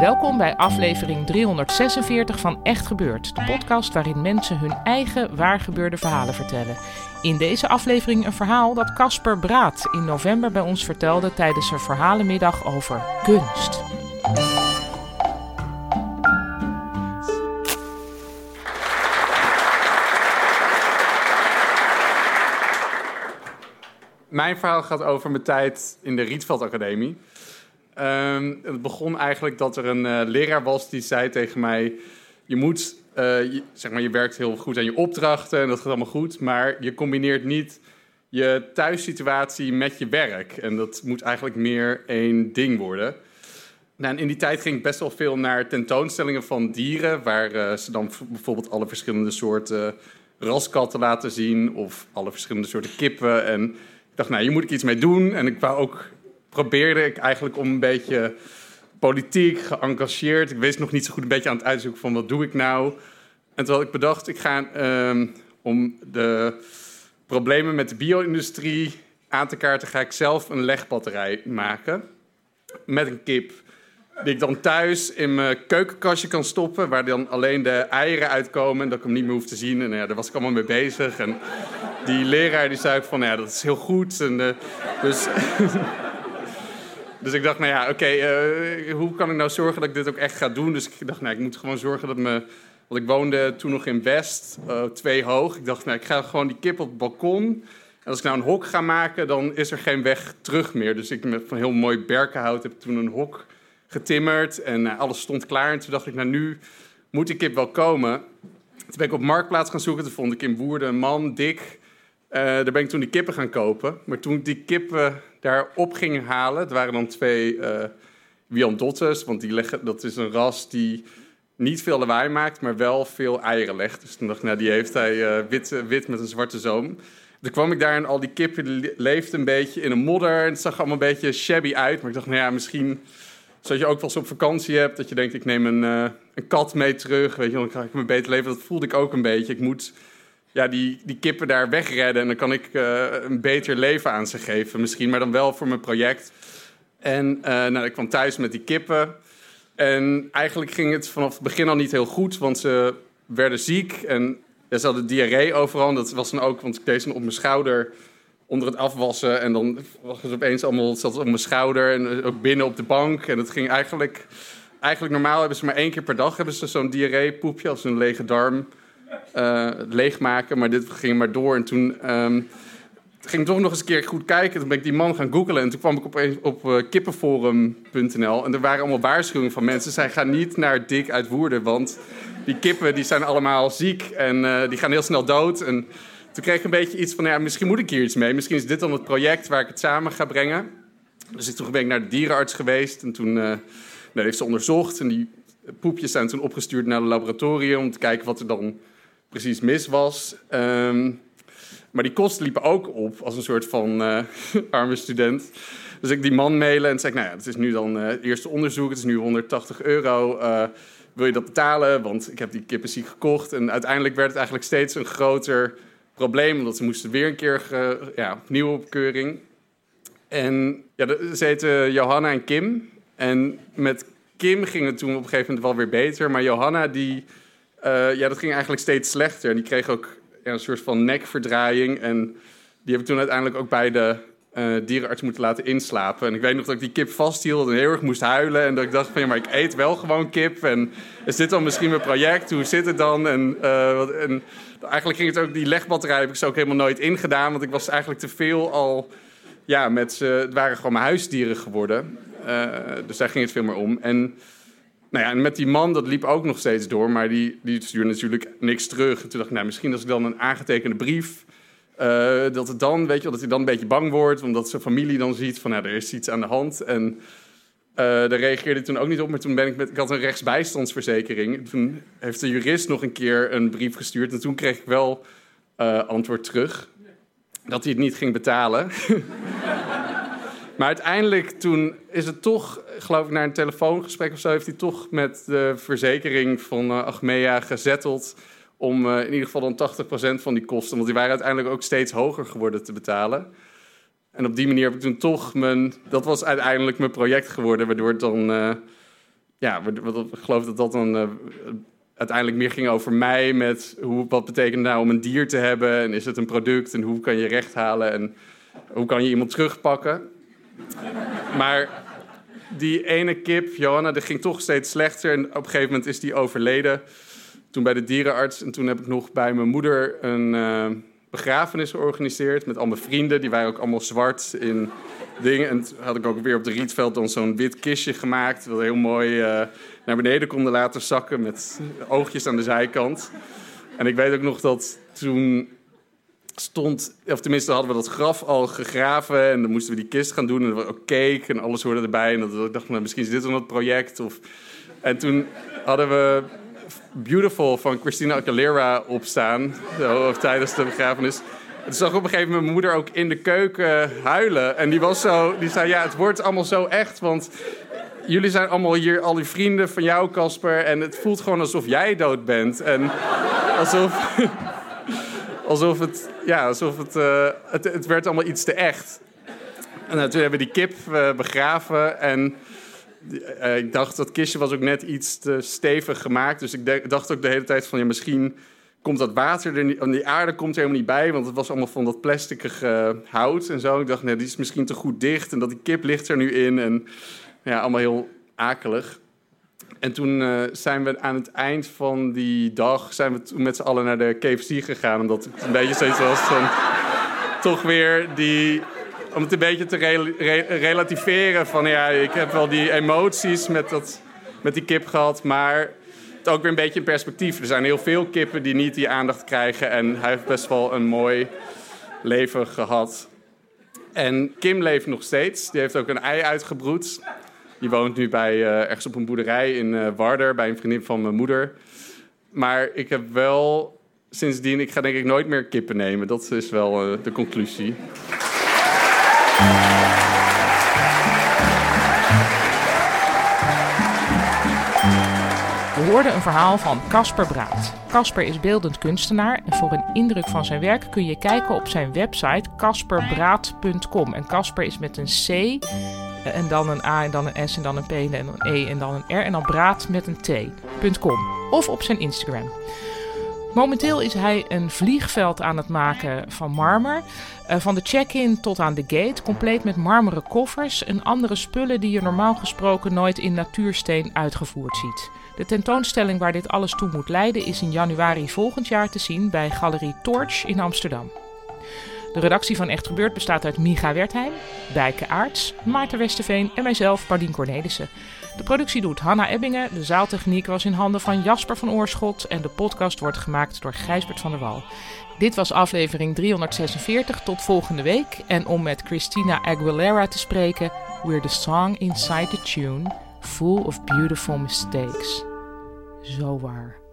Welkom bij aflevering 346 van Echt Gebeurd, de podcast waarin mensen hun eigen waargebeurde verhalen vertellen. In deze aflevering een verhaal dat Casper Braat in november bij ons vertelde tijdens een verhalenmiddag over kunst. Mijn verhaal gaat over mijn tijd in de Rietveld Academie. Ehm, het begon eigenlijk dat er een eh, leraar was die zei tegen mij... Je moet, eh, zeg maar, je werkt heel goed aan je opdrachten en dat gaat allemaal goed... maar je combineert niet je thuissituatie met je werk. En dat moet eigenlijk meer één ding worden. Nou, in die tijd ging ik best wel veel naar tentoonstellingen van dieren... waar eh, ze dan bijvoorbeeld alle verschillende soorten raskatten laten zien... of alle verschillende soorten kippen. En ik dacht, nou, hier moet ik iets mee doen. En ik wou ook, probeerde ik eigenlijk om een beetje politiek geëngageerd. Ik wist nog niet zo goed een beetje aan het uitzoeken van wat doe ik nou. En toen had ik bedacht, ik ga ehm, om de problemen met de bio-industrie aan te kaarten, ga ik zelf een legbatterij maken met een kip. Die ik dan thuis in mijn keukenkastje kan stoppen, waar dan alleen de eieren uitkomen en dat ik hem niet meer hoef te zien. En ja, daar was ik allemaal mee bezig. En die leraar die zei ook van, ja, dat is heel goed. En, eh, dus, dus ik dacht, nou ja, oké, eh, hoe kan ik nou zorgen dat ik dit ook echt ga doen? Dus ik dacht, nou, ik moet gewoon zorgen dat me... Want ik woonde toen nog in West, eh, twee hoog. Ik dacht, nou, ik ga gewoon die kip op het balkon. En als ik nou een hok ga maken, dan is er geen weg terug meer. Dus ik met van heel mooi berkenhout heb toen een hok getimmerd. En eh, alles stond klaar. En toen dacht ik, nou, nu moet die kip wel komen. Toen ben ik op Marktplaats gaan zoeken. Toen vond ik in Woerden een man, dik. Daar ben ik toen die kippen gaan kopen. Maar toen die kippen daar op ging halen... het waren dan twee eh Wyandottes. Want die leggen, dat is een ras die niet veel lawaai maakt... maar wel veel eieren legt. Dus toen dacht ik, nou, die heeft hij eh, wit, wit met een zwarte zoom. Toen kwam ik daar en al die kippen leefden een beetje in een modder. En het zag allemaal een beetje shabby uit. Maar ik dacht, nou ja, misschien... Zoals je ook wel eens op vakantie hebt, dat je denkt, ik neem een, eh, een kat mee terug. Weet je, dan krijg ik me beter leven. Dat voelde ik ook een beetje. Ik moet ja, die, die kippen daar wegredden en dan kan ik eh, een beter leven aan ze geven. Misschien, maar dan wel voor mijn project. En eh, nou, ik kwam thuis met die kippen. En eigenlijk ging het vanaf het begin al niet heel goed, want ze werden ziek en ja, ze hadden diarree overal. Dat was dan ook, want ik deed ze op mijn schouder onder het afwassen. En dan was het opeens allemaal, zat op mijn schouder en ook binnen op de bank. En het ging eigenlijk, eigenlijk normaal hebben ze maar één keer per dag hebben ze zo'n diarreepoepje als een lege darm eh, leegmaken. Maar dit ging maar door. En toen ehm, ging ik toch nog eens een keer goed kijken. Toen ben ik die man gaan googlen. En toen kwam ik opeens op eh, kippenforum.nl. En er waren allemaal waarschuwingen van mensen. Zij gaan niet naar Dik uit Woerden. Want die kippen die zijn allemaal ziek. En eh, die gaan heel snel dood. En toen kreeg ik een beetje iets van... Ja, misschien moet ik hier iets mee. Misschien is dit dan het project waar ik het samen ga brengen. Dus toen ben ik naar de dierenarts geweest. En toen nou, heeft ze onderzocht. En die poepjes zijn toen opgestuurd naar het laboratorium... om te kijken wat er dan precies mis was. Ehm, maar die kosten liepen ook op als een soort van eh, arme student. Dus ik die man mailen en zei nou ja, het is nu dan eh, het eerste onderzoek. Het is nu 180 euro. eh, wil je dat betalen? Want ik heb die kippen ziek gekocht. En uiteindelijk werd het eigenlijk steeds een groter probleem. Omdat ze moesten weer een keer ja, opnieuw op keuring. En ja, ze Johanna en Kim. En met Kim ging het toen op een gegeven moment wel weer beter. Maar Johanna, die, eh, ja, dat ging eigenlijk steeds slechter. En die kreeg ook ja, een soort van nekverdraaiing. En die heb ik toen uiteindelijk ook bij de eh, dierenarts moeten laten inslapen. En ik weet nog dat ik die kip vasthield en heel erg moest huilen. En dat ik dacht van, ja, maar ik eet wel gewoon kip. En is dit dan misschien mijn project? Hoe zit het dan? En, eh, wat, en eigenlijk ging het ook, die legbatterij heb ik zo ook helemaal nooit ingedaan. Want ik was eigenlijk te veel al ja, met ze, het waren gewoon mijn huisdieren geworden. Dus daar ging het veel meer om. En, nou ja, en met die man, dat liep ook nog steeds door, maar die, die stuurde natuurlijk niks terug. En toen dacht ik, nou, misschien als ik dan een aangetekende brief uh, dat het dan, weet je, dat hij dan een beetje bang wordt, omdat zijn familie dan ziet van, nou, er is iets aan de hand. En uh, daar reageerde hij toen ook niet op, maar toen ben ik met, ik had een rechtsbijstandsverzekering. Toen heeft de jurist nog een keer een brief gestuurd en toen kreeg ik wel uh, antwoord terug dat hij het niet ging betalen. maar uiteindelijk toen is het toch, geloof ik, naar een telefoongesprek of zo, heeft hij toch met de verzekering van uh, Achmea gezetteld om uh, in ieder geval dan 80% van die kosten, want die waren uiteindelijk ook steeds hoger geworden te betalen. En op die manier heb ik toen toch mijn, dat was uiteindelijk mijn project geworden, waardoor het dan, uh, ja, ik geloof dat dat dan uiteindelijk meer ging over mij met hoe, wat betekent nou om een dier te hebben en is het een product en hoe kan je recht halen en hoe kan je iemand terugpakken. Maar die ene kip, Johanna, die ging toch steeds slechter en op een gegeven moment is die overleden toen bij de dierenarts. En toen heb ik nog bij mijn moeder een uh, begrafenis georganiseerd met al mijn vrienden. Die waren ook allemaal zwart in dingen. En toen had ik ook weer op de Rietveld dan zo'n wit kistje gemaakt. Dat heel mooi uh, naar beneden konden laten zakken met oogjes aan de zijkant. En ik weet ook nog dat toen stond, of tenminste hadden we dat graf al gegraven en dan moesten we die kist gaan doen en er cake en alles hoorde erbij. En dat, ik dacht, nou, misschien is dit dan het project. Of... En toen hadden we Beautiful van Christina Aguilera opstaan zo, tijdens de begrafenis. Toen zag op een gegeven moment mijn moeder ook in de keuken huilen. En die was zo, die zei, ja, het wordt allemaal zo echt, want jullie zijn allemaal hier, al die vrienden van jou, Casper. En het voelt gewoon alsof jij dood bent. En alsof, alsof het, ja, alsof het, uh, het, het werd allemaal iets te echt. En toen hebben we die kip uh, begraven en uh, ik dacht dat kistje was ook net iets te stevig gemaakt. Dus ik dacht ook de hele tijd van ja, misschien komt dat water er niet, die aarde komt er helemaal niet bij, want het was allemaal van dat plasticige hout en zo. Ik dacht, nee, die is misschien te goed dicht en dat die kip ligt er nu in en ja, allemaal heel akelig. En toen uh, zijn we aan het eind van die dag zijn we met z'n allen naar de KFC gegaan, omdat het een beetje zoiets was toch weer die om het een beetje te relativeren van ja, ik heb wel die emoties met, dat, met die kip gehad, maar het ook weer een beetje in perspectief. Er zijn heel veel kippen die niet die aandacht krijgen en hij heeft best wel een mooi leven gehad. En Kim leeft nog steeds. Die heeft ook een ei uitgebroed. Die woont nu bij, uh, ergens op een boerderij in uh, Warder bij een vriendin van mijn moeder. Maar ik heb wel sindsdien, ik ga denk ik nooit meer kippen nemen. Dat is wel uh, de conclusie. We hoorden een verhaal van Casper Braat. Casper is beeldend kunstenaar en voor een indruk van zijn werk kun je kijken op zijn website casperbraat.com. En Casper is met een C eh, en dan een A en dan een S en dan een P en dan een E en dan een R en dan Braat met een T.com. Of op zijn Instagram. Momenteel is hij een vliegveld aan het maken van marmer. Uh, van de check-in tot aan de gate, compleet met marmeren koffers en andere spullen die je normaal gesproken nooit in natuursteen uitgevoerd ziet. De tentoonstelling waar dit alles toe moet leiden is in januari volgend jaar te zien bij Galerie Torch in Amsterdam. De redactie van Echt Gebeurd bestaat uit Miga Wertheim, Dijke Aarts, Maarten Westerveen en mijzelf, Pardien Cornelissen. De productie doet Hanna Ebbingen, de zaaltechniek was in handen van Jasper van Oorschot en de podcast wordt gemaakt door Gijsbert van der Wal. Dit was aflevering 346. Tot volgende week. En om met Christina Aguilera te spreken, we're the song inside the tune, full of beautiful mistakes. Zo waar.